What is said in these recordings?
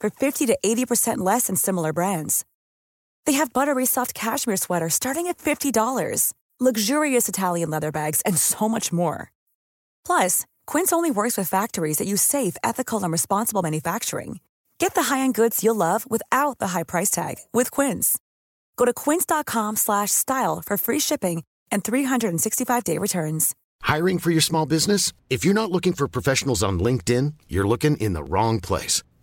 for 50 to 80% less than similar brands. They have buttery soft cashmere sweaters starting at $50, luxurious Italian leather bags, and so much more. Plus, Quince only works with factories that use safe, ethical, and responsible manufacturing. Get the high-end goods you'll love without the high price tag with Quince. Go to quince.com/style for free shipping and 365-day returns. Hiring for your small business? If you're not looking for professionals on LinkedIn, you're looking in the wrong place.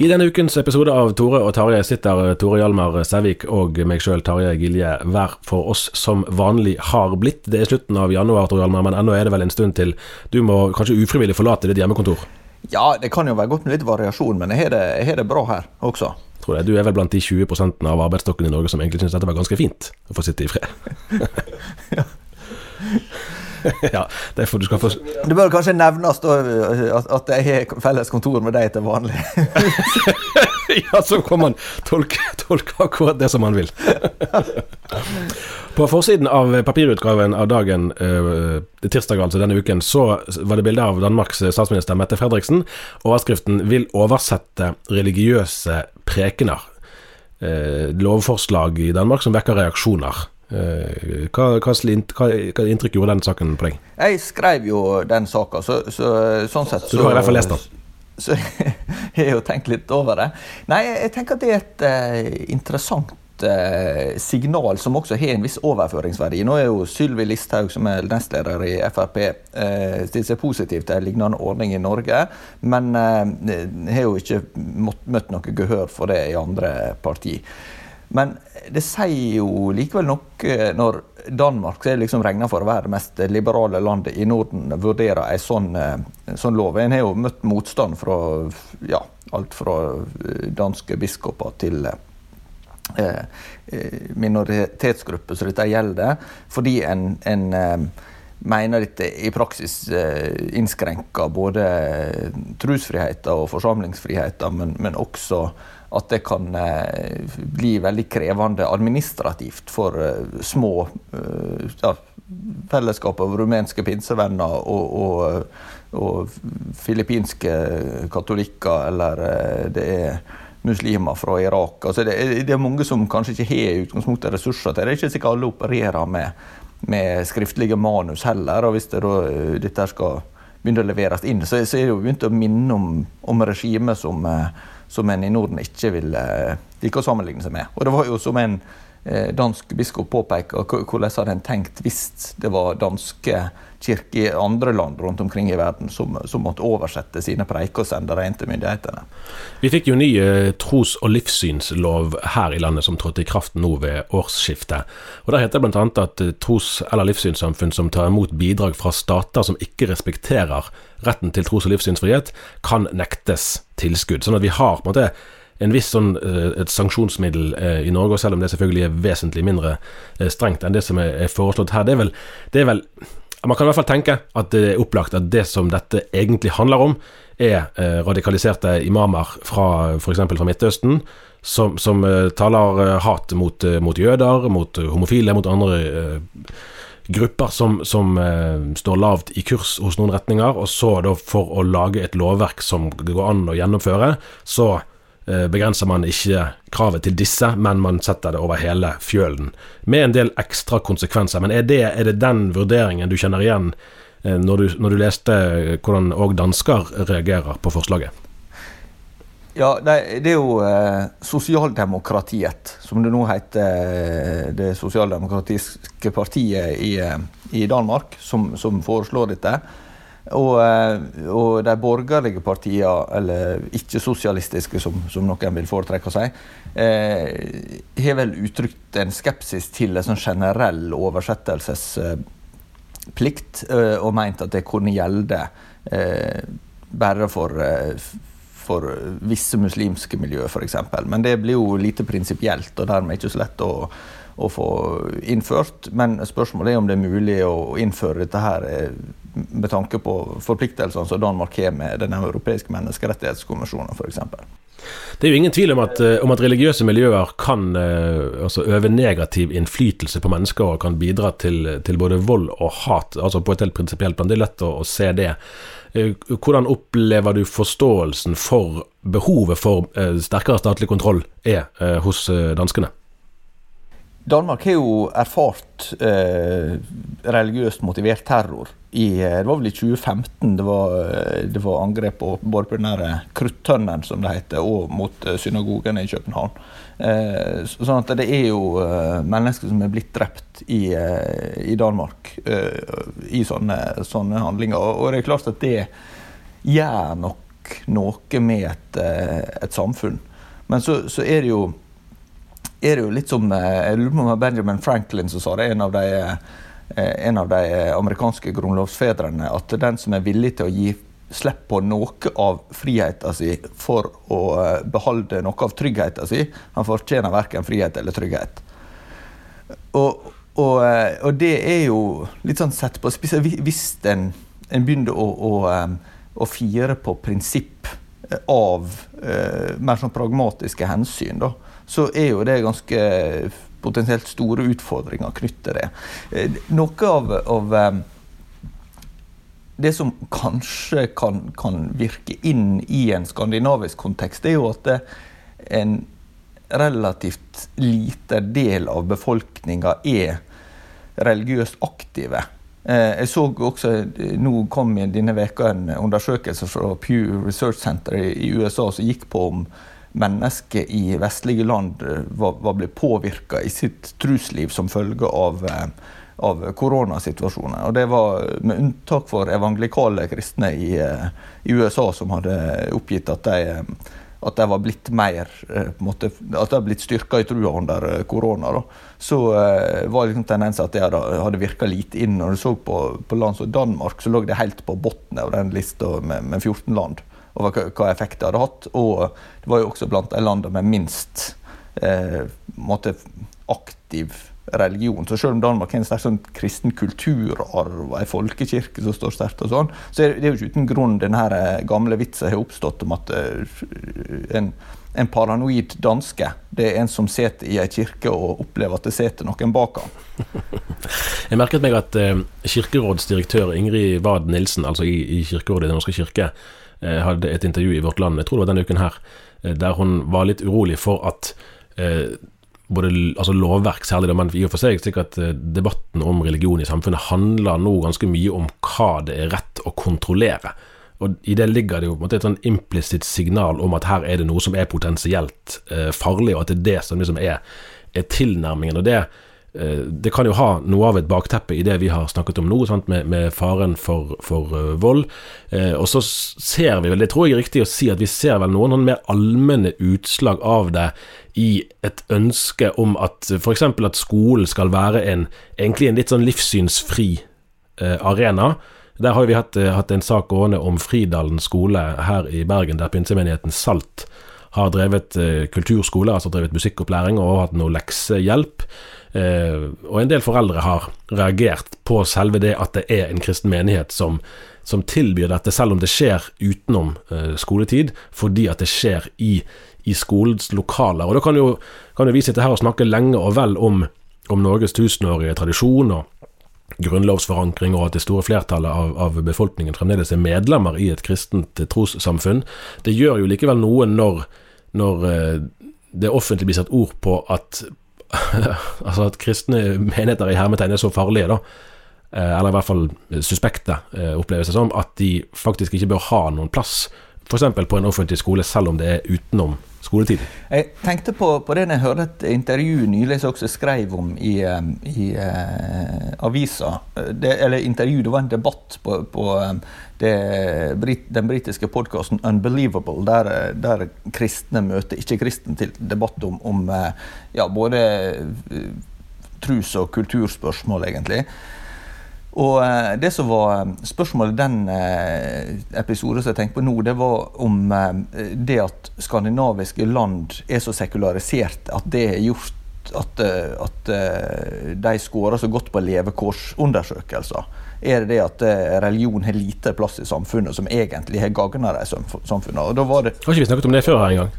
I denne ukens episode av Tore og Tarjei sitter Tore Hjalmar Sævik og meg sjøl, Tarjei Gilje, hver for oss som vanlig har blitt. Det er slutten av januar, Tore Hjalmar, men ennå er det vel en stund til du må kanskje ufrivillig forlate ditt hjemmekontor? Ja, det kan jo være godt med litt variasjon, men jeg har det, jeg har det bra her også. Tror jeg. Du er vel blant de 20% av arbeidsstokken i Norge som egentlig syns dette var ganske fint, å få sitte i fred. ja, det er du skal få Det bør kanskje nevnes da, at, at jeg har felles kontor med deg til vanlig. Ja, så kan man tolke, tolke akkurat det som man vil. På forsiden av papirutgaven av dagen, eh, tirsdag altså denne uken, så var det bilde av Danmarks statsminister Mette Fredriksen. Overskriften 'Vil oversette religiøse prekener'. Eh, lovforslag i Danmark som vekker reaksjoner. Eh, hva, hva, hva, hva inntrykk gjorde den saken på deg? Jeg skrev jo den saka, så, så sånn sett Så du har i hvert fall lest den? Så jeg har jo tenkt litt over det. Nei, jeg tenker at det er et uh, interessant eh, signal som også har en viss overføringsverdi. Nå er jo Sylvi Listhaug, som er nestleder i Frp, stilt seg positiv til en lignende ordning i Norge, men har jo ikke møtt noe gehør for det i andre partier. Men det sier jo likevel noe når Danmark, som liksom regna for å være det mest liberale landet i Norden, vurderer en sånn, eh, sånn lov. En har jo møtt motstand fra ja, alt fra eh, danske biskoper til eh, eh, minoritetsgrupper som dette gjelder, fordi en, en eh, mener dette i praksis eh, innskrenker både trosfriheten og forsamlingsfriheten, men, men også at det kan eh, bli veldig krevende administrativt for eh, små ja, fellesskap av rumenske pinsevenner og, og, og filippinske katolikker, eller det er muslimer fra Irak. Altså det, det er mange som kanskje ikke har utgangspunktet ressurser til det. Det er ikke sikkert alle opererer med, med skriftlige manus heller. og Hvis det da, eh, dette skal begynne å leveres inn, så, så er det jo begynt å minne om, om regimet som eh, som en i Norden ikke vil eh, like å sammenligne seg med. Og det var jo som en dansk biskop påpeker, hvordan hadde en tenkt hvis det var danske kirker i andre land rundt omkring i verden som, som måtte oversette sine preik og sende det inn til myndighetene. Vi fikk jo ny eh, tros- og livssynslov her i landet som trådte i kraft nå ved årsskiftet. Og Der heter det bl.a. at eh, tros- eller livssynssamfunn som tar imot bidrag fra stater som ikke respekterer retten til tros- og livssynsfrihet, kan nektes tilskudd. Sånn at vi har på en måte en viss sånn, eh, et sanksjonsmiddel i Norge, selv om det selvfølgelig er vesentlig mindre strengt enn det som er foreslått her. Det er vel, det er vel man kan i hvert fall tenke at det er opplagt at det som dette egentlig handler om, er eh, radikaliserte imamer fra f.eks. fra Midtøsten, som, som eh, taler eh, hat mot, eh, mot jøder, mot eh, homofile, mot andre grupper som, som står lavt i kurs hos noen retninger, og så da for å lage et lovverk som det går an å gjennomføre, så begrenser man ikke kravet til disse, men man setter det over hele fjølen. Med en del ekstra konsekvenser. Men er det, er det den vurderingen du kjenner igjen eh, når du, når du leste hvordan òg dansker reagerer på forslaget? Ja, det, er jo eh, sosialdemokratiet, som det nå heter. Eh, det sosialdemokratiske partiet i, eh, i Danmark, som, som, foreslår dette. Og, eh, og de borgerlige partiene, eller ikke-sosialistiske, som, som, noen vil foretrekke å si, eh, har vel uttrykt en skepsis til en sånn generell oversettelsesplikt, eh, og meint at det kunne gjelde bare for for visse muslimske miljø, f.eks. Men det blir jo lite prinsipielt, og dermed ikke så lett å, å, få innført. Men spørsmålet er om det er mulig å innføre dette her eh, med tanke på forpliktelsene som Danmark har med Den europeiske menneskerettighetskonvensjonen, f.eks. Det er jo ingen tvil om at, eh, om at religiøse miljøer kan uh, altså øve negativ innflytelse på mennesker og kan bidra til, til både vold og hat, altså på et helt prinsipielt plan. Det er lett å, å se det. Hvordan opplever du forståelsen for behovet for sterkere statlig kontroll er hos danskene? Danmark har jo erfart eh, religiøst motivert terror. I, eh, det var vel i 2015 det var, eh, det var angrep på, både på den der Kruttønnen, som det heter, og mot eh, synagogene i København. Eh, sånn at det er jo eh, mennesker som er blitt drept i, i Danmark i sånne, sånne, handlinger. Og det er klart at det gjør nok noe med et, et samfunn. Men så, så er det jo er det jo litt som eh, jeg lurer på om Benjamin Franklin som sa det, en av de, eh, en av de amerikanske grunnlovsfedrene, at den som er villig til å gi slipp på noe av friheten sin for å eh, beholde noe av tryggheten sin, han fortjener verken frihet eller trygghet. Og, og, og, det er jo litt sånn sett på spissen Hvis en, en begynner å, å, å, fire på prinsipp av eh, mer sånn pragmatiske hensyn, da, så er jo det ganske potensielt store utfordringer knyttet til det. Eh, noe av, av eh, det som kanskje kan, kan, virke inn i en skandinavisk kontekst, er jo at en relativt lite del av befolkninga er religiøst aktive. Eh, jeg så også, Nå kom denne veka en undersøkelse fra Pew Research Center i USA som gikk på om mennesker i vestlige land eh, var, blitt påvirka i sitt trusliv som følge av, eh, av koronasituasjonen. Og det var med unntak for evangelikale kristne i, eh, i USA som hadde oppgitt at de, at de var blitt mer måte, at de hadde blitt styrka i trua under korona. Så var liksom tendensen at det hadde, hadde virka lite inn. Når du så på, på land som Danmark, så lå det helt på bunnen av den lista med, med 14 land over hva effekt det hadde hatt. Og det var jo også blant de landene med minst eh, måte, aktiv religion. Så selv om Danmark har en sterk sånn kristen kulturarv og en folkekirke som står sterkt, og sånn, så er det jo ikke uten grunn denne eh, gamle vitsen har oppstått om at uh, en, en, paranoid danske det er en som sitter i ei kirke og opplever at det sitter noen bak ham. Jeg merket meg at uh, kirkerådsdirektør Ingrid Wad Nilsen, altså i, i Kirkerådet i Den norske kirke, Eh, hadde et intervju i Vårt Land, jeg tror det var denne uken her, eh, der hun var litt urolig for at eh, både altså lovverk særlig, men i og for seg sikkert debatten om religion i samfunnet handler nå ganske mye om hva det er rett å kontrollere. Og I det ligger det jo et sånn implisitt signal om at her er det noe som er potensielt eh, farlig, og at det er det som liksom er, er tilnærmingen. og det Eh, det kan jo ha noe av et bakteppe i det vi har snakket om nå, med, med, faren for, for uh, vold. Eh, og så ser vi vel, det tror jeg er riktig å si, at vi ser vel noen, noen mer allmenne utslag av det i et ønske om at f.eks. at skolen skal være en, egentlig en litt sånn livssynsfri uh, arena. Der har vi hatt, hatt en sak gående om Fridalen skole her i Bergen, der pinsemenigheten Salt har drevet kulturskole, altså drevet musikkopplæring og hatt noe leksehjelp. Eh, og en del foreldre har reagert på selve det at det er en kristen menighet som, som tilbyr dette, selv om det skjer utenom eh, skoletid, fordi at det skjer i, i skolens lokaler. Og Da kan jo, kan jo vi sitte her og snakke lenge og vel om, om Norges tusenårige tradisjon og grunnlovsforankring, og at det store flertallet av, av, befolkningen fremdeles er medlemmer i et kristent trossamfunn. Det gjør jo likevel noe når når eh, det offentlig blir satt ord på at altså at kristne menigheter i hermetegn er så farlige, da. Eh, eller i hvert fall suspekte, eh, oppleves det som, at de faktisk ikke bør ha noen plass. F.eks. på en offentlig skole, selv om det er utenom skoletiden. Jeg tenkte på, på det jeg hørte et intervju nylig som også skrev om i, i uh, avisa. Det, eller intervju, det var en debatt på, på det, den britiske podkasten Unbelievable, der, der, kristne møter ikke-kristne til debatt om, om ja, både trus- og kulturspørsmål, egentlig. Og eh, det som var eh, Spørsmålet i den eh, episoden som jeg tenker på nå, det var om det at skandinaviske land er så sekularisert at det har gjort at, at de skårer så godt på levekårsundersøkelser. Er det det at religion har lite plass i samfunnet, som egentlig har gagna de samfunnet? Det Har ikke vi snakket om det før her engang?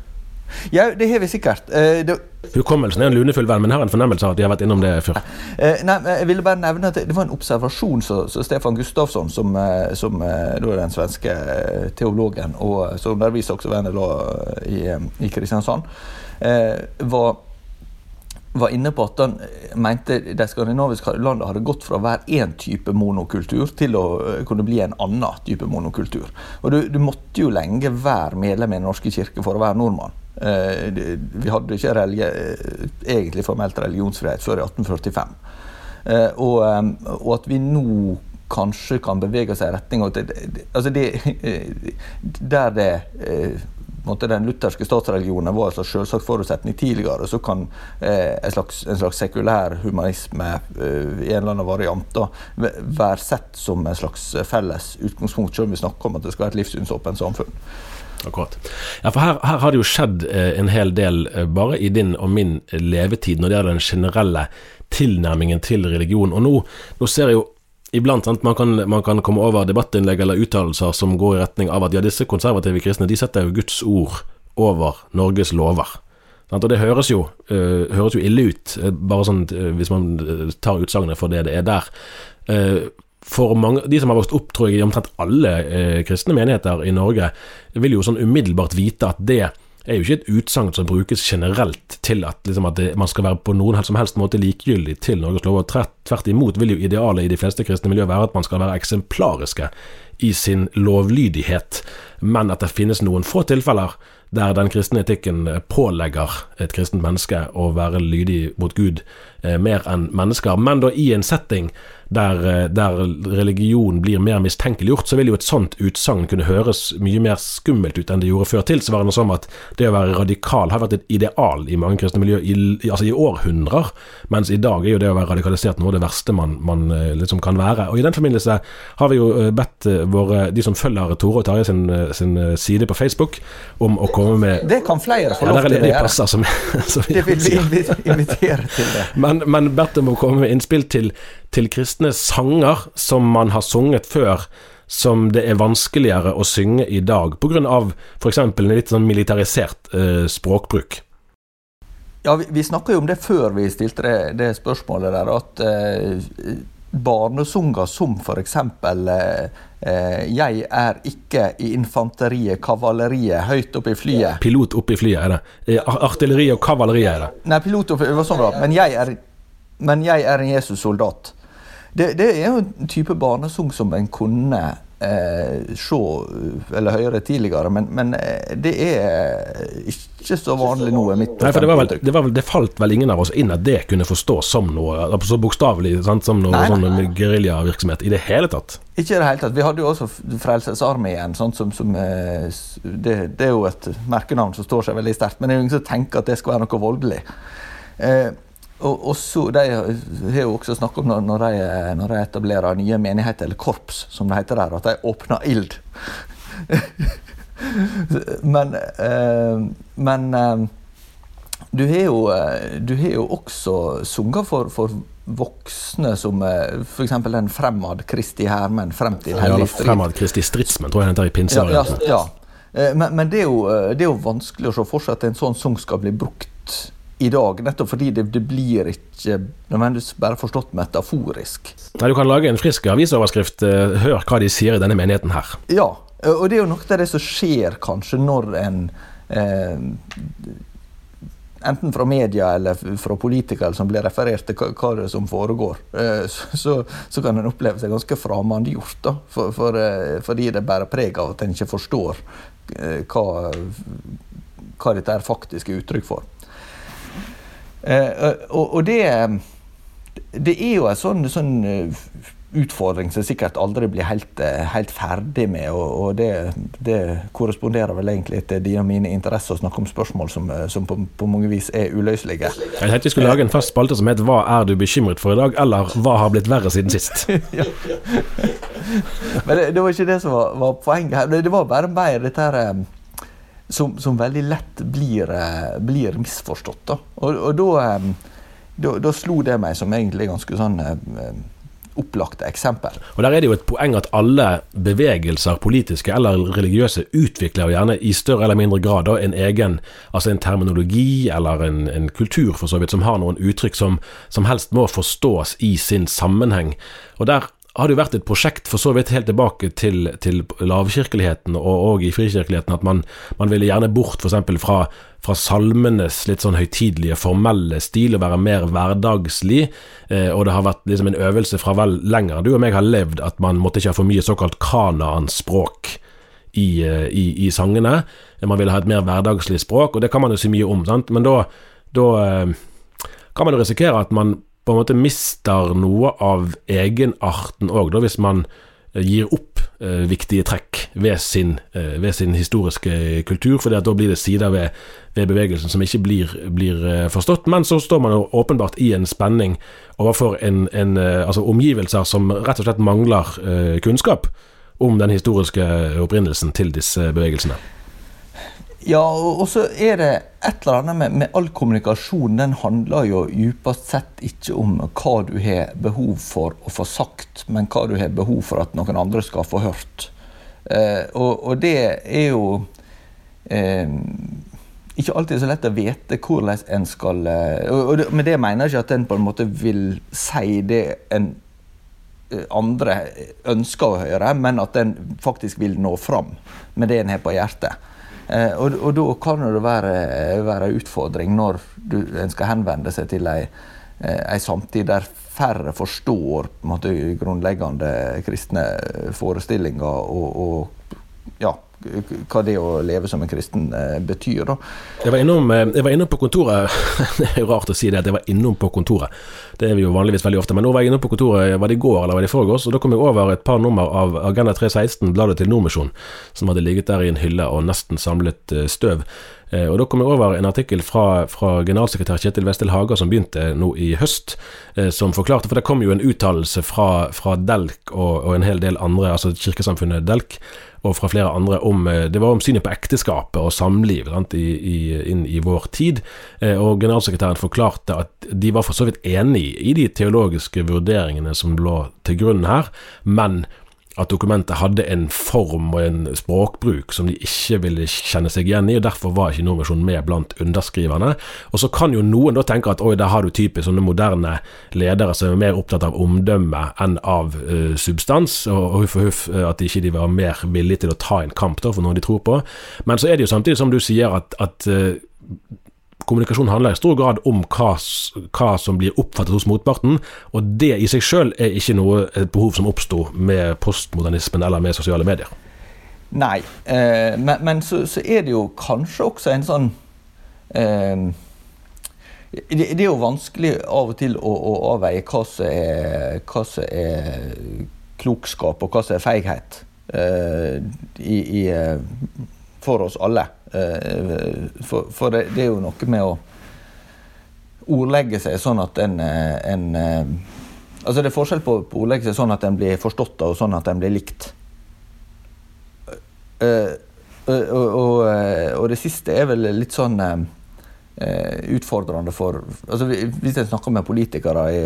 Ja, det har vi sikkert. Eh, det, Hukommelsen er en lunefull venn, men har en fornemmelse av at de har vært innom det før. Eh, nei, Jeg ville bare nevne at det var en observasjon som Stefan Gustafsson, som, eh, som er den svenske teologen, og som underviser også ved NLA i, i Kristiansand, var var inne på at han mente de skandinaviske landene hadde gått fra å være én type monokultur til å kunne bli en annen type monokultur. Og du, du måtte jo lenge være medlem i Den norske kirke for å være nordmann. Eh, vi hadde ikke eh, egentlig formelt religionsfrihet før i 1845. Eh, og, og at vi nå kanskje kan bevege oss i retning av altså det, Der det den lutherske statsreligionen var en selvsagt forutsetning tidligere, så kan en, slags, en, slags, sekulær humanisme i en eller annen variant da, være sett som en slags felles utgangspunkt, selv om vi snakker om at det skal være et livssynsåpent samfunn. Akkurat. Ja, for her, her, har det jo skjedd eh, en hel del eh, bare i din og min levetid når det gjelder den generelle tilnærmingen til religion. Og nå, nå ser jeg jo iblant sant, man, kan, man kan komme over debattinnlegg eller uttalelser som går i retning av at ja, disse konservative kristne de setter jo Guds ord over Norges lover. Og det høres jo, uh, høres jo ille ut, bare sånn uh, hvis man tar utsagnet for det det er der. Uh, for mange, de som har vokst opp tror jeg, i omtrent alle eh, kristne menigheter i Norge, vil jo sånn umiddelbart vite at det er jo ikke et utsagn som brukes generelt til at, liksom, at det, man skal være på noen som helst måte likegyldig til Norges lover. Tvert imot vil jo idealet i de fleste kristne miljøer være at man skal være eksemplariske i sin lovlydighet, men at det finnes noen få tilfeller der den kristne etikken pålegger et kristent menneske å være lydig mot Gud eh, mer enn mennesker, men da i en setting der, eh, der, religion blir mer mistenkeliggjort, så vil jo et sånt utsagn kunne høres mye mer skummelt ut enn det gjorde før. Tilsvarende som at det å være radikal har vært et ideal i mange kristne miljø i, altså i århundrer, mens i dag er jo det å være radikalisert noe av det verste man, man eh, liksom kan være. Og I den forbindelse har vi jo eh, bedt våre, de som følger Tore og Tarjei sin, sin, side på Facebook, om å komme med Det kan flere få lov til å gjøre. Som, som det vil vi invitere til det. Men, men bedt om å komme med innspill til til kristne sanger som man har sunget før, som det er vanskeligere å synge i dag, pga. f.eks. en litt sånn militarisert eh, språkbruk? Ja, Vi, vi snakka jo om det før vi stilte det, det spørsmålet der, at eh, barnesanger som f.eks. Eh, eh, 'Jeg er ikke i infanteriet, kavaleriet, høyt oppe i flyet'. Pilot oppe i flyet, er det. artilleriet artilleri og kavaleri er det. Nei, pilot oppe, det var sånn. Men jeg er, men jeg er en Jesus-soldat. Det, det, er jo en type barnesang som en kunne eh, se eller høre tidligere, men, men, eh, det er ikke så vanlig nå. Nei, for det, vel, det, vel, det, falt vel ingen av oss inn at det kunne forstås som noe så bokstavelig som noe nei, sånn geriljavirksomhet i det hele tatt? Ikke i det hele tatt. Vi hadde jo også Frelsesarmeen. Sånn som, som eh, det, det, er jo et merkenavn som står seg veldig sterkt, men det er jo ingen som tenker at det skal være noe voldelig. Eh, og, og så, De har jo også snakket om når de, når de, etablerer nye menigheter, eller korps, som det heter der, at de åpner ild. men, eh, men eh, du, har jo, du har jo også sunget for, for voksne som eh, f.eks. den Fremad Kristi Hermen frem til Hellig Strid. Ja, Fremad Kristi Stridsmenn, tror jeg den heter i pinsevarianten. Ja, ja, ja. men, men det, er jo, det, er jo, vanskelig å se for seg at en sånn sang skal bli brukt i dag, nettopp fordi det, det blir ikke nødvendigvis bare forstått metaforisk. Nei, Du kan lage en frisk avisoverskrift. Eh, hør hva de sier i denne menigheten her. Ja, og det er jo noe av det som skjer kanskje når en eh, enten fra media eller fra politikere som blir referert til hva, er som foregår, eh, så, så, kan en oppleve seg ganske fremmedgjort. For, for, eh, fordi det bærer preg av at en ikke forstår eh, hva, hva dette er faktisk er uttrykk for. Og, og det, det, er jo en sånn, sånn utfordring som sikkert aldri blir helt, eh, helt ferdig med. Og, og det, det, korresponderer vel egentlig til de av mine interesser å snakke om spørsmål som, eh, som på, på, mange vis er uløselige. Jeg tenkte vi skulle lage en fast spalte som het 'Hva er du bekymret for i dag?' eller 'Hva har blitt verre siden sist?' Men det, det, var ikke det som var, var poenget her. Det, det, var bare mer dette her eh, som, som veldig lett blir, blir misforstått. Da. Og, og da, da, da, slo det meg som egentlig ganske sånn opplagte eksempel. Og Der er det jo et poeng at alle bevegelser, politiske eller religiøse, utvikler gjerne i større eller mindre grad da, en egen altså en terminologi eller en, en, kultur for så vidt, som har noen uttrykk som, som helst må forstås i sin sammenheng. Og Der har det jo vært et prosjekt for så vidt helt tilbake til, til lavkirkeligheten og, og, i frikirkeligheten at man, man ville gjerne bort f.eks. fra, fra salmenes litt sånn høytidelige, formelle stil og være mer hverdagslig. Eh, og det har vært liksom en øvelse fra vel lenger du og meg har levd at man måtte ikke ha for mye såkalt Kanaan-språk. I, eh, i, i, sangene. Man ville ha et mer hverdagslig språk, og det kan man jo si mye om. Sant? Men da, da eh, kan man jo risikere at man en måte mister noe av egenarten òg, hvis man eh, gir opp eh, viktige trekk ved sin, eh, ved sin, historiske kultur, for da blir det sider ved, ved bevegelsen som ikke blir, blir, eh, forstått. Men så står man jo åpenbart i en spenning overfor en, en, eh, altså omgivelser som rett og slett mangler kunnskap om den historiske opprinnelsen til disse bevegelsene. Ja, og så er det et eller annet med, med, all kommunikasjon. Den handler jo djupest sett ikke om hva du har behov for å få sagt, men hva du har behov for at noen andre skal få hørt. Eh, og, og, det er jo eh, ikke alltid så lett å vite hvordan en skal eh, og, og Med det mener jeg ikke at en på en måte vil si det en eh, andre ønsker å høre, men at en faktisk vil nå fram med det en har på hjertet. Eh, og, og, da kan det være, være en utfordring når du, en skal henvende seg til ei, eh, ei samtid der færre forstår måte, grunnleggende kristne forestillinger og, og ja, hva det å leve som en kristen eh, betyr. Da. Jeg var, innom, eh, jeg var innom på kontoret Det er jo rart å si det, at jeg var innom på kontoret. Det er vi jo vanligvis veldig ofte. Men nå var jeg innom på kontoret, var det i går eller var det i forgårs? Og da kom jeg over et par nummer av Agenda 316, bladet til Nordmisjon, som hadde ligget der i en hylle og nesten samlet eh, støv. Og Da kom jeg over en artikkel fra, fra generalsekretær Kjetil Westel Haga som begynte nå i høst, som forklarte For det kom jo en uttalelse fra, fra Delk og, og, en hel del andre, altså kirkesamfunnet Delk, og fra flere andre om eh, Det var om synet på ekteskapet og samliv sant, i, i, inn i vår tid. Eh, og generalsekretæren forklarte at de var for så vidt enig i de teologiske vurderingene som lå til grunn her, men at dokumentet hadde en form og en språkbruk som de ikke ville kjenne seg igjen i, og derfor var ikke Nordmisjonen med blant underskriverne. Og så kan jo noen da tenke at oi, der har du typisk sånne moderne ledere som er mer opptatt av omdømme enn av uh, substans, og, huff og huff at de ikke var mer villige til å ta en kamp da for noe de tror på. Men så er det jo samtidig som du sier at, at uh, kommunikasjon handler i stor grad om hva, hva, som blir oppfattet hos motparten, og det i seg sjøl er ikke noe et behov som oppsto med postmodernismen eller med sosiale medier. Nei, eh, men, men så, så, er det jo kanskje også en sånn eh, det, det, er jo vanskelig av og til å, å avveie hva som, er, hva som, er, klokskap og hva som er feighet eh, i, i, eh, for oss alle. Eh, for, for det, det, er jo noe med å ordlegge seg sånn at en, eh, en eh, Altså Det er forskjell på, å ordlegge seg sånn at en blir forstått og sånn at en blir likt. Og, og, og, det siste er vel litt sånn utfordrende for altså Hvis en snakker med politikere i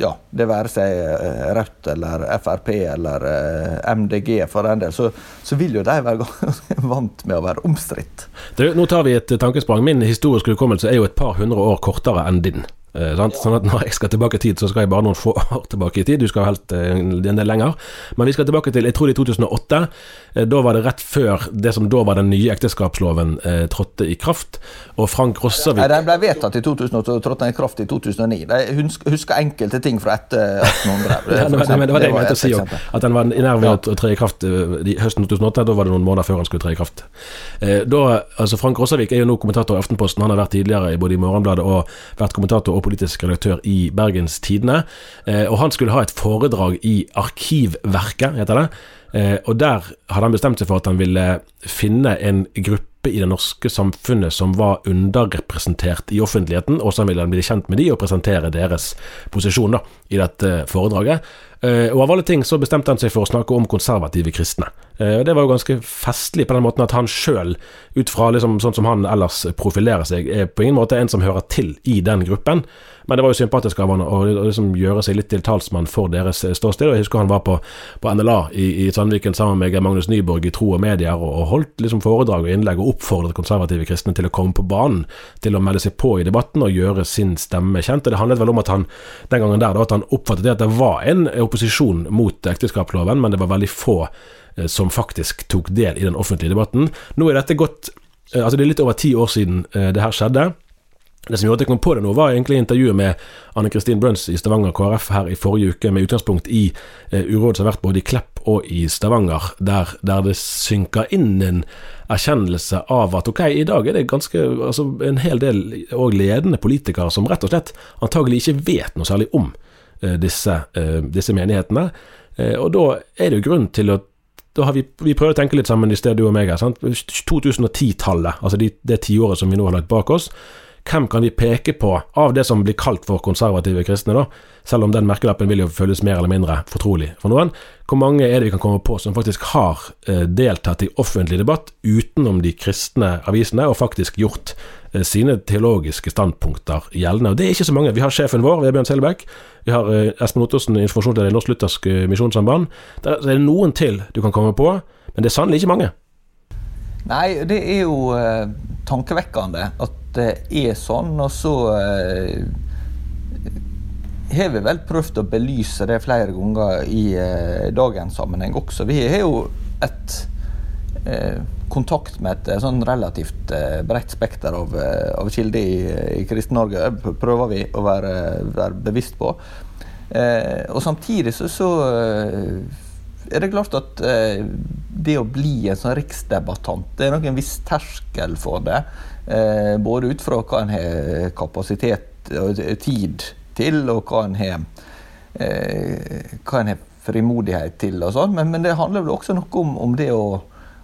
ja, det være seg eh, Rødt eller Frp eller eh, MDG for den del, så, så vil jo de være vant med å være omstridt. Nå tar vi et tankesprang. Min historiske hukommelse er jo et par hundre år kortere enn din. Eh, sånn at Når jeg skal tilbake i tid, så skal jeg bare noen få år tilbake i tid. Du skal helt eh, en del lenger. Men vi skal tilbake til jeg tror det i 2008. Eh, da var det rett før det som da var den nye ekteskapsloven eh, trådte i kraft. Og Frank Rossavik Den ble vedtatt i 2008 og trådte i kraft i 2009. De husker enkelte ting fra etter 1800. ja, det, var, det var det jeg mente å si òg. At den var i nærheten av å tre i kraft i høsten 2008. Da var det noen måneder før den skulle tre i kraft. Da, altså Frank Rossavik er jo nå kommentator i Aftenposten. Han har vært tidligere både i Morgenbladet og vært kommentator og politisk redaktør i Bergens Tidende. Eh, og han skulle ha et foredrag i Arkivverket, heter det. Eh, og der hadde han bestemt seg for at han ville finne en gruppe i det norske samfunnet som var underrepresentert i offentligheten, og så ville han bli kjent med de og presentere deres posisjon da, i dette foredraget. Eh, og av alle ting så bestemte han seg for å snakke om konservative kristne. Og Det var jo ganske festlig på den måten at han sjøl, ut fra liksom sånn som han ellers profilerer seg, er på ingen måte en som hører til i den gruppen. Men det var jo sympatisk av han å liksom gjøre seg litt til talsmann for deres eh, ståsted. og Jeg husker han var på, på NLA i, i, Sandviken sammen med Magnus Nyborg i Tro og Medier og, og holdt liksom foredrag og innlegg og oppfordret konservative kristne til å komme på banen, til å melde seg på i debatten og gjøre sin stemme kjent. og Det handlet vel om at han den gangen der, da, at han oppfattet det at det var en opposisjon mot ekteskapsloven, men det var veldig få eh, som faktisk tok del i den offentlige debatten. Nå er dette gått eh, Altså Det er litt over ti år siden det her skjedde. Det som gjorde at jeg kom på det nå, var egentlig intervjuet med Anne Kristin Bruns i Stavanger KrF her i forrige uke, med utgangspunkt i eh, uråd som har vært både i Klepp og i Stavanger, der, der, det synker inn en erkjennelse av at ok, i dag er det ganske altså en hel del òg ledende politikere som rett og slett antagelig ikke vet noe særlig om eh, disse, eh, disse, menighetene. Eh, og da er det jo grunn til å da har vi, vi prøvd å tenke litt sammen i sted, du og meg. 2010-tallet, altså det, det tiåret som vi nå har lagt bak oss hvem kan vi peke på av det som blir kalt for konservative kristne, da? Selv om den merkelappen vil jo føles mer eller mindre fortrolig for noen. Hvor mange er det vi kan komme på som faktisk har eh, deltatt i offentlig debatt utenom de kristne avisene, og faktisk gjort eh, sine teologiske standpunkter gjeldende? Og Det er ikke så mange. Vi har sjefen vår, Vebjørn Selbekk. Vi har eh, Espen Ottosen, informasjonsleder i Norsk Luthersk Misjonssamband. Det er noen til du kan komme på, men det er sannelig ikke mange. Nei, det er jo eh, tankevekkende at det er sånn. Og så eh, har vi vel prøvd å belyse det flere ganger i eh, dagens sammenheng også. Vi har jo et eh, kontakt med et sånn relativt bredt spekter av, av kilder i, i Kristen-Norge. prøver vi å være, være bevisst på. og samtidig så, så er det klart at det å bli en sånn riksdebattant, det er nok en viss terskel for det. Eh, både ut fra hva en har kapasitet og tid til, og hva en har, eh, hva en har frimodighet til. og sånn, men, men, det handler vel også noe om, om det å,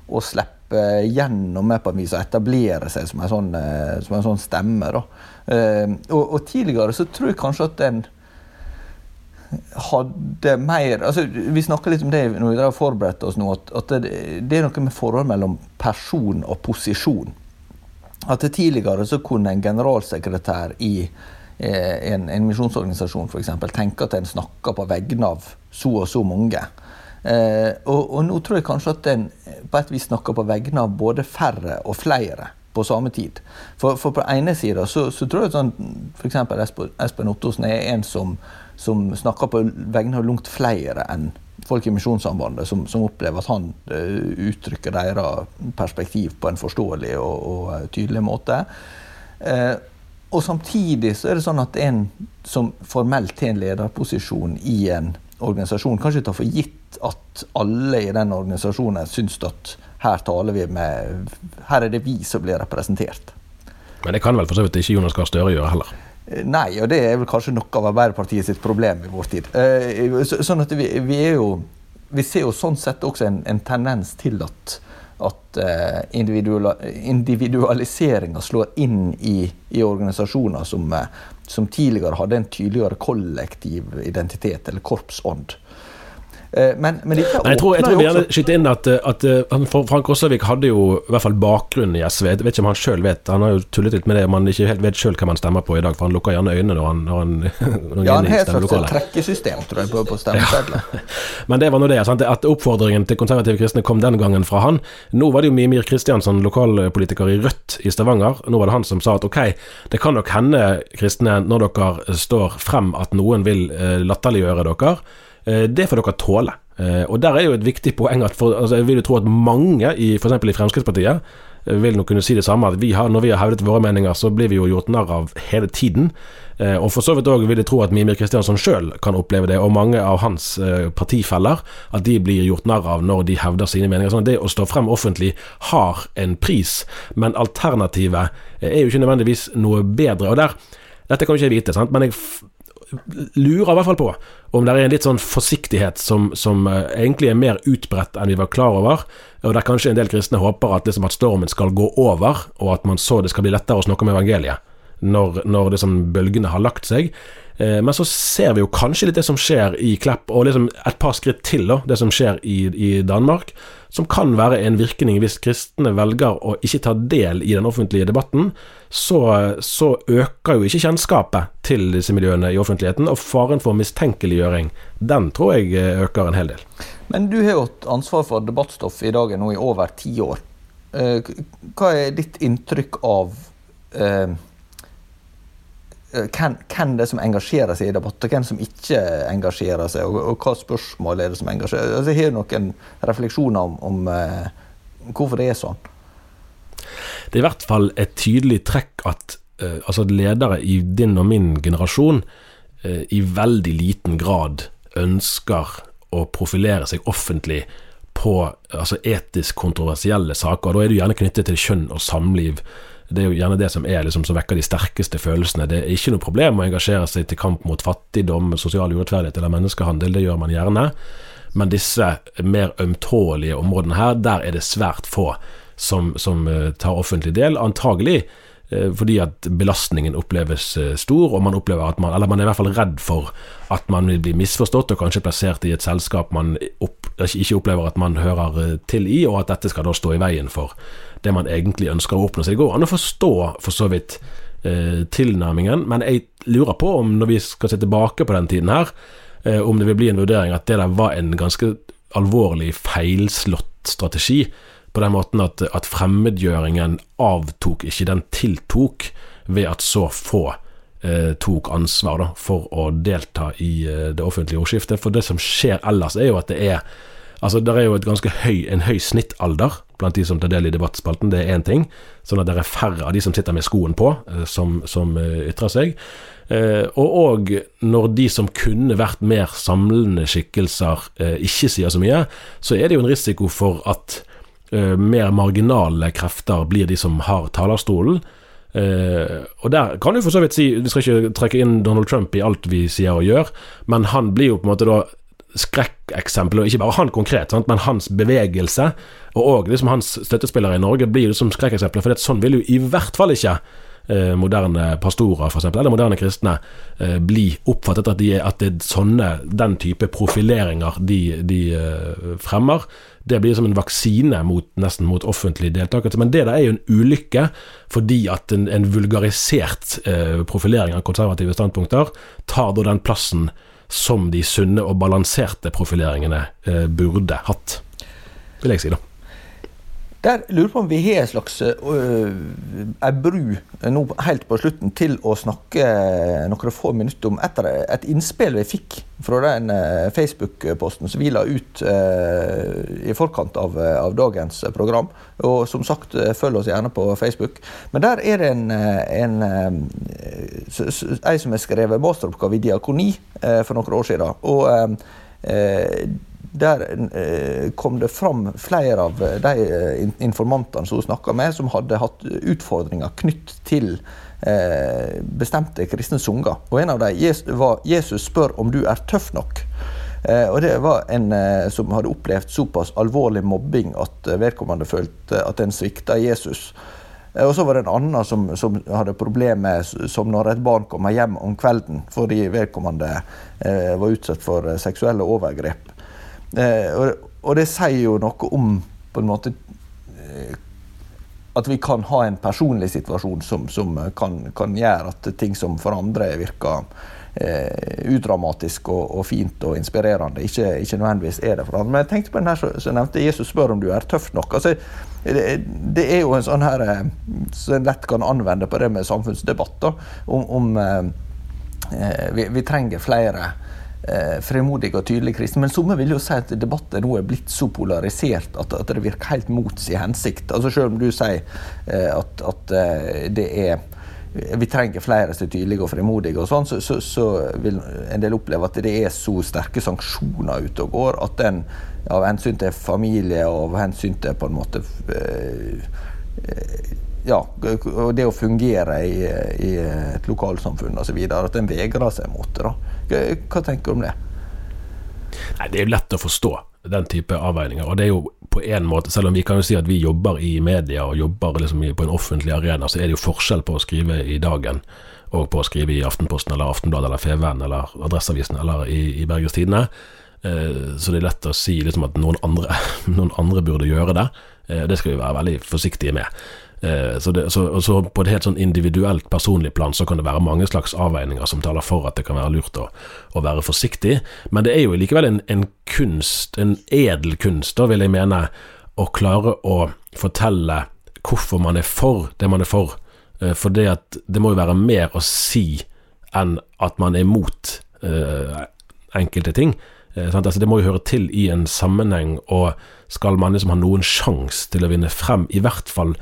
å, slippe gjennom med på en vis og etablere seg som en sånn, eh, som en sånn stemme. Da. Og, og, tidligere så tror jeg kanskje at en hadde mer altså Vi snakka litt om det når vi forberedte oss nå, at, at det, det, er noe med forhold mellom person og posisjon at tidligere så kunne en generalsekretær i eh, en, en misjonsorganisasjon f.eks. tenke at en snakka på vegne av så og så mange. Eh, og, og, nå tror jeg kanskje at en på et vis snakker på vegne av både færre og flere på samme tid. For, for på ene sida så, så, tror jeg sånn f.eks. Espen Ottosen er en som, som snakker på vegne av langt flere enn folk i Misjonssambandet som, som, opplever at han uh, uttrykker deres perspektiv på en forståelig og, og uh, tydelig måte. Uh, og samtidig så er det sånn at en som formelt har en lederposisjon i en organisasjon, kanskje tar for gitt at alle i den organisasjonen syns at her taler vi med Her er det vi som blir representert. Men det kan vel for så vidt ikke Jonas Gahr Støre gjøre heller? Eh, nei, og det er vel kanskje noe av Arbeiderpartiet sitt problem i vår tid. Eh, sånn at vi, vi, jo, vi ser jo sånn sett også en, en tendens til at, at eh, individualiseringa slår inn i, i organisasjoner som, som, tidligere hadde en tydeligere kollektiv identitet, eller korpsånd. Eh, men, men dette Men jeg tror, jeg tror åpner vi gjerne også skyter inn at, at uh, Frank Rossavik hadde jo i hvert fall bakgrunn i SV. Jeg vet ikke om han sjøl vet. Han har jo tullet litt med det om han ikke helt vet sjøl hva man stemmer på i dag, for han lukker gjerne øynene når han, når han, når han Ja, han har et slags trekkesystem, tror jeg, på, på stemmesedler. Men det var nå det. Sant? At oppfordringen til konservative kristne kom den gangen fra han. Nå var det jo Mimir Kristiansson, lokalpolitiker i Rødt i Stavanger. Nå var det han som sa at ok, det kan nok hende, kristne, når dere står frem at noen vil eh, latterliggjøre dere. Eh, det får dere tåle. Eh, og der er jo et viktig poeng at for, altså, jeg vil jo tro at mange, i, f.eks. i Fremskrittspartiet, eh, vil nok kunne si det samme. at vi har, Når vi har hevdet våre meninger, så blir vi jo gjort narr av hele tiden. Og for så vidt òg vil jeg tro at Mimir Kristiansson sjøl kan oppleve det, og mange av hans partifeller, at de blir gjort narr av når de hevder sine meninger. Sånn at det å stå frem offentlig har en pris, men alternativet er jo ikke nødvendigvis noe bedre. Og der, dette kan jo ikke jeg vite, sant? men jeg lurer i hvert fall på om det er en litt sånn forsiktighet som, som eh, egentlig er mer utbredt enn vi var klar over, og der kanskje en del kristne håper at, liksom, at stormen skal gå over, og at man så det skal bli lettere å snakke om evangeliet når, når liksom, bølgene har lagt seg. Eh, men så ser vi jo kanskje litt det som skjer i Klepp, og liksom et par skritt til da, det som skjer i, i Danmark, som kan være en virkning hvis kristne velger å ikke ta del i den offentlige debatten. Så, så øker jo ikke kjennskapet til disse miljøene i offentligheten, og faren for mistenkeliggjøring, den tror jeg eh, øker en hel del. Men du har jo hatt ansvar for debattstoff i dagen nå i over ti år. Eh, Hva er ditt inntrykk av eh, hvem, hvem det er som engasjerer seg i debatt, og hvem som ikke engasjerer seg, og, og hva spørsmål er det som engasjerer altså, Jeg har noen refleksjoner om, om uh, hvorfor det er sånn. Det er i hvert fall et tydelig trekk at uh, altså ledere i din og min generasjon uh, i veldig liten grad ønsker å profilere seg offentlig på altså etisk kontroversielle saker. Da er det gjerne knyttet til kjønn og samliv. Det er jo gjerne det som er liksom, som vekker de sterkeste følelsene. Det er ikke noe problem å engasjere seg til kamp mot fattigdom, sosial urettferdighet eller menneskehandel. Det gjør man gjerne. Men disse mer ømtålige områdene her, der er det svært få som, som eh, tar offentlig del. Antagelig eh, fordi at belastningen oppleves eh, stor, og man opplever at man Eller man er i hvert fall redd for at man vil bli misforstått og kanskje plassert i et selskap man opp, ikke opplever at man hører til i, og at dette skal da stå i veien for det man egentlig ønsker å oppnå. Så det går an å forstå for så vidt eh, tilnærmingen, men jeg lurer på om når vi skal se tilbake på den tiden her, eh, om det vil bli en vurdering at det der var en ganske alvorlig feilslått strategi. På den måten at, at fremmedgjøringen avtok ikke, den tiltok ved at så få eh, tok ansvar da, for å delta i eh, det offentlige ordskiftet. For det som skjer ellers, er jo at det er Altså, Det er jo et ganske høy, en høy snittalder blant de som tar del i debattspalten, det er én ting. Sånn at det er færre av de som sitter med skoen på, eh, som, som eh, ytrer seg. Eh, og òg når de som kunne vært mer samlende skikkelser, ikke sier så mye, så er det jo en risiko for at mer marginale krefter blir de som har talerstolen. Uh, og der kan du for så vidt si Vi skal ikke trekke inn Donald Trump i alt vi sier og gjør, men han blir jo på en måte da skrekkeksempel, og ikke bare han konkret, sant? men hans bevegelse, og òg liksom hans støttespillere i Norge, blir jo som skrekkeksempler. For sånn vil jo i hvert fall ikke moderne pastorer, for eksempel, eller moderne kristne, eh, bli oppfattet at, de, at det er sånne, den type profileringer de, de eh, fremmer. Det blir som en vaksine mot, nesten mot offentlig deltakelse. Men det der er jo en ulykke, fordi at en, en vulgarisert eh, profilering av konservative standpunkter tar da den plassen som de sunne og balanserte profileringene eh, burde hatt, vil jeg si, da. Der lurer på om vi har en slags ei bru nå helt på slutten til å snakke noen få minutter om et, et innspill vi fikk fra den øh, Facebook-posten som vi la ut øh, i forkant av, av, dagens program. Og som sagt, følg oss gjerne på Facebook. Men der er det en, en som har skrevet masteroppgave i diakoni for noen år siden. Og der eh, kom det fram flere av de eh, informantene som hun snakka med, som hadde hatt utfordringer knytt til eh, bestemte kristne sanger. Og en av dem var 'Jesus spør om du er tøff nok'. Eh, og Det var en eh, som hadde opplevd såpass alvorlig mobbing at vedkommende følte at en svikta Jesus. Og så var det en annen som, som hadde problemer som når et barn kommer hjem om kvelden fordi vedkommende eh, var utsatt for seksuelle overgrep. Eh, og, og, det sier jo noe om på en måte eh, at vi kan ha en personlig situasjon som, som kan, kan, gjøre at ting som for andre virker eh, udramatisk og, og, fint og inspirerende, ikke, ikke, nødvendigvis er det for andre. Men jeg tenkte på den her som nevnte Jesus spør om du er tøff nok. Altså, det, det, er jo en sånn her eh, som en lett kan anvende på det med samfunnsdebatt. Da, om, om eh, vi, vi trenger flere fremodige og tydelige kristne. Men somme vil jo si at debatten nå er blitt så polarisert at, at det virker helt mot sin hensikt. Altså Selv om du sier eh, at, at eh, det er vi trenger flere som er tydelige og fremodige, og sånn, så, så, så, vil en del oppleve at det er så sterke sanksjoner ute og går at den av hensyn til familie og av hensyn til på en måte eh, ja, det å fungere i, i et lokalsamfunn osv. At en vegrer seg mot det. da. Hva tenker du om det? Nei, Det er jo lett å forstå den type avveininger. og det er jo på en måte, Selv om vi kan jo si at vi jobber i media og jobber liksom på en offentlig arena, så er det jo forskjell på å skrive i Dagen og på å skrive i Aftenposten eller Aftenbladet eller Feven eller Adresseavisen eller i, i Bergens Tidende. Eh, så det er lett å si liksom at noen andre, noen andre burde gjøre det. Eh, det skal vi være veldig forsiktige med. Eh, så, det, så, så, på et helt sånn individuelt, personlig plan så kan det være mange slags avveininger som taler for at det kan være lurt å, å være forsiktig, men det er jo likevel en, en, kunst, en edel kunst, da vil jeg mene, å klare å fortelle hvorfor man er for det man er for. Eh, for det, at, det må jo være mer å si enn at man er mot eh, enkelte ting. Uh, altså, det må jo høre til i en sammenheng, og skal man liksom ha noen sjanse til å vinne frem, i hvert fall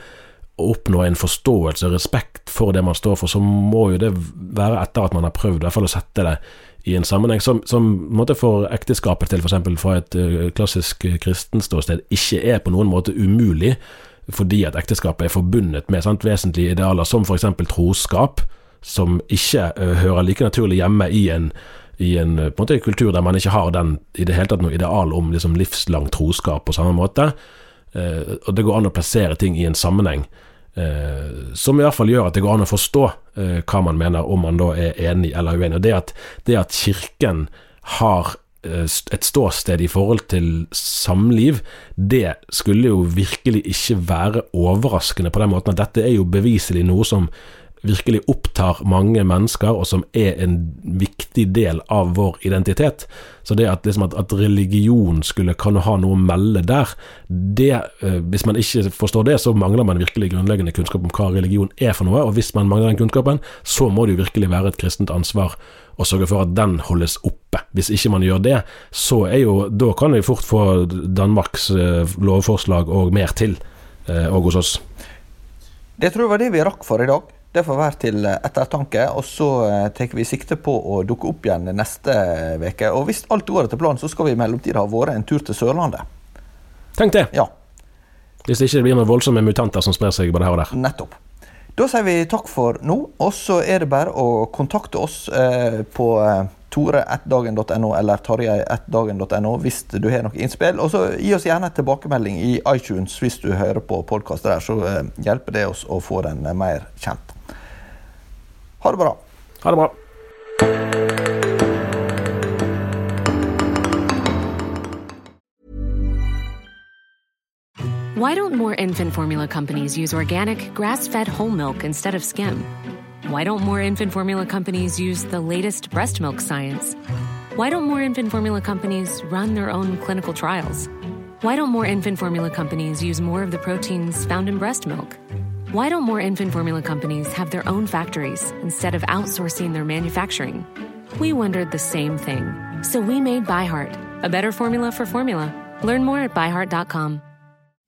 å oppnå en forståelse og respekt for det man står for, så må jo det være etter at man har prøvd i hvert fall å sette det i en sammenheng som, som måte for ekteskapet til f.eks. fra et uh, klassisk kristenståsted ikke er på noen måte umulig, fordi at ekteskapet er forbundet med sant, vesentlige idealer som f.eks. troskap, som ikke uh, hører like naturlig hjemme i en, i en, en måte, kultur der man ikke har den i det hele tatt noe ideal om liksom, livslang troskap på samme måte. Uh, og det går an å plassere ting i en sammenheng Eh, som i hvert fall gjør at det går an å forstå eh, hva man mener, om man da er enig eller uenig. Og det at, det at Kirken har eh, et ståsted i forhold til samliv, det skulle jo virkelig ikke være overraskende på den måten at dette er jo beviselig noe som virkelig opptar mange mennesker, og som er en viktig del av vår identitet. Så det at, liksom at, at religion skulle kan ha noe å melde der, det, eh, hvis man ikke forstår det, så mangler man virkelig grunnleggende kunnskap om hva religion er for noe. Og hvis man mangler den kunnskapen, så må det jo virkelig være et kristent ansvar å sørge for at den holdes oppe. Hvis ikke man gjør det, så er jo Da kan vi fort få Danmarks eh, lovforslag og mer til, eh, og hos oss. Det tror jeg var det vi rakk for i dag. Det får være til ettertanke. Og så eh, tar vi sikte på å dukke opp igjen neste uke. Og hvis alt går etter planen, så skal vi i mellomtida ha vært en tur til Sørlandet. Tenk det. Ja. Hvis det ikke blir noen voldsomme mutanter som sprer seg både her og der. Nettopp. Da sier vi takk for nå, og så er det bare å kontakte oss eh, på eh, tore1dagen.no eller tarjei1dagen.no hvis du har noe innspill. Og så gi oss gjerne en tilbakemelding i iTunes hvis du hører på podkast der, så eh, hjelper det oss å få den eh, mer kjent. Ha det bra. Ha det bra. Why don't more infant formula companies use organic, grass fed whole milk instead of skim? Why don't more infant formula companies use the latest breast milk science? Why don't more infant formula companies run their own clinical trials? Why don't more infant formula companies use more of the proteins found in breast milk? Why don't more infant formula companies have their own factories instead of outsourcing their manufacturing? We wondered the same thing. So we made ByHeart, a better formula for formula. Learn more at byheart.com.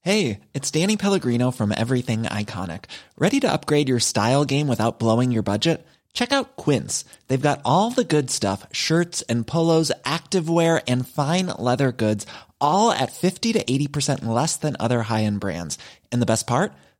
Hey, it's Danny Pellegrino from Everything Iconic. Ready to upgrade your style game without blowing your budget? Check out Quince. They've got all the good stuff shirts and polos, activewear, and fine leather goods, all at 50 to 80% less than other high end brands. And the best part?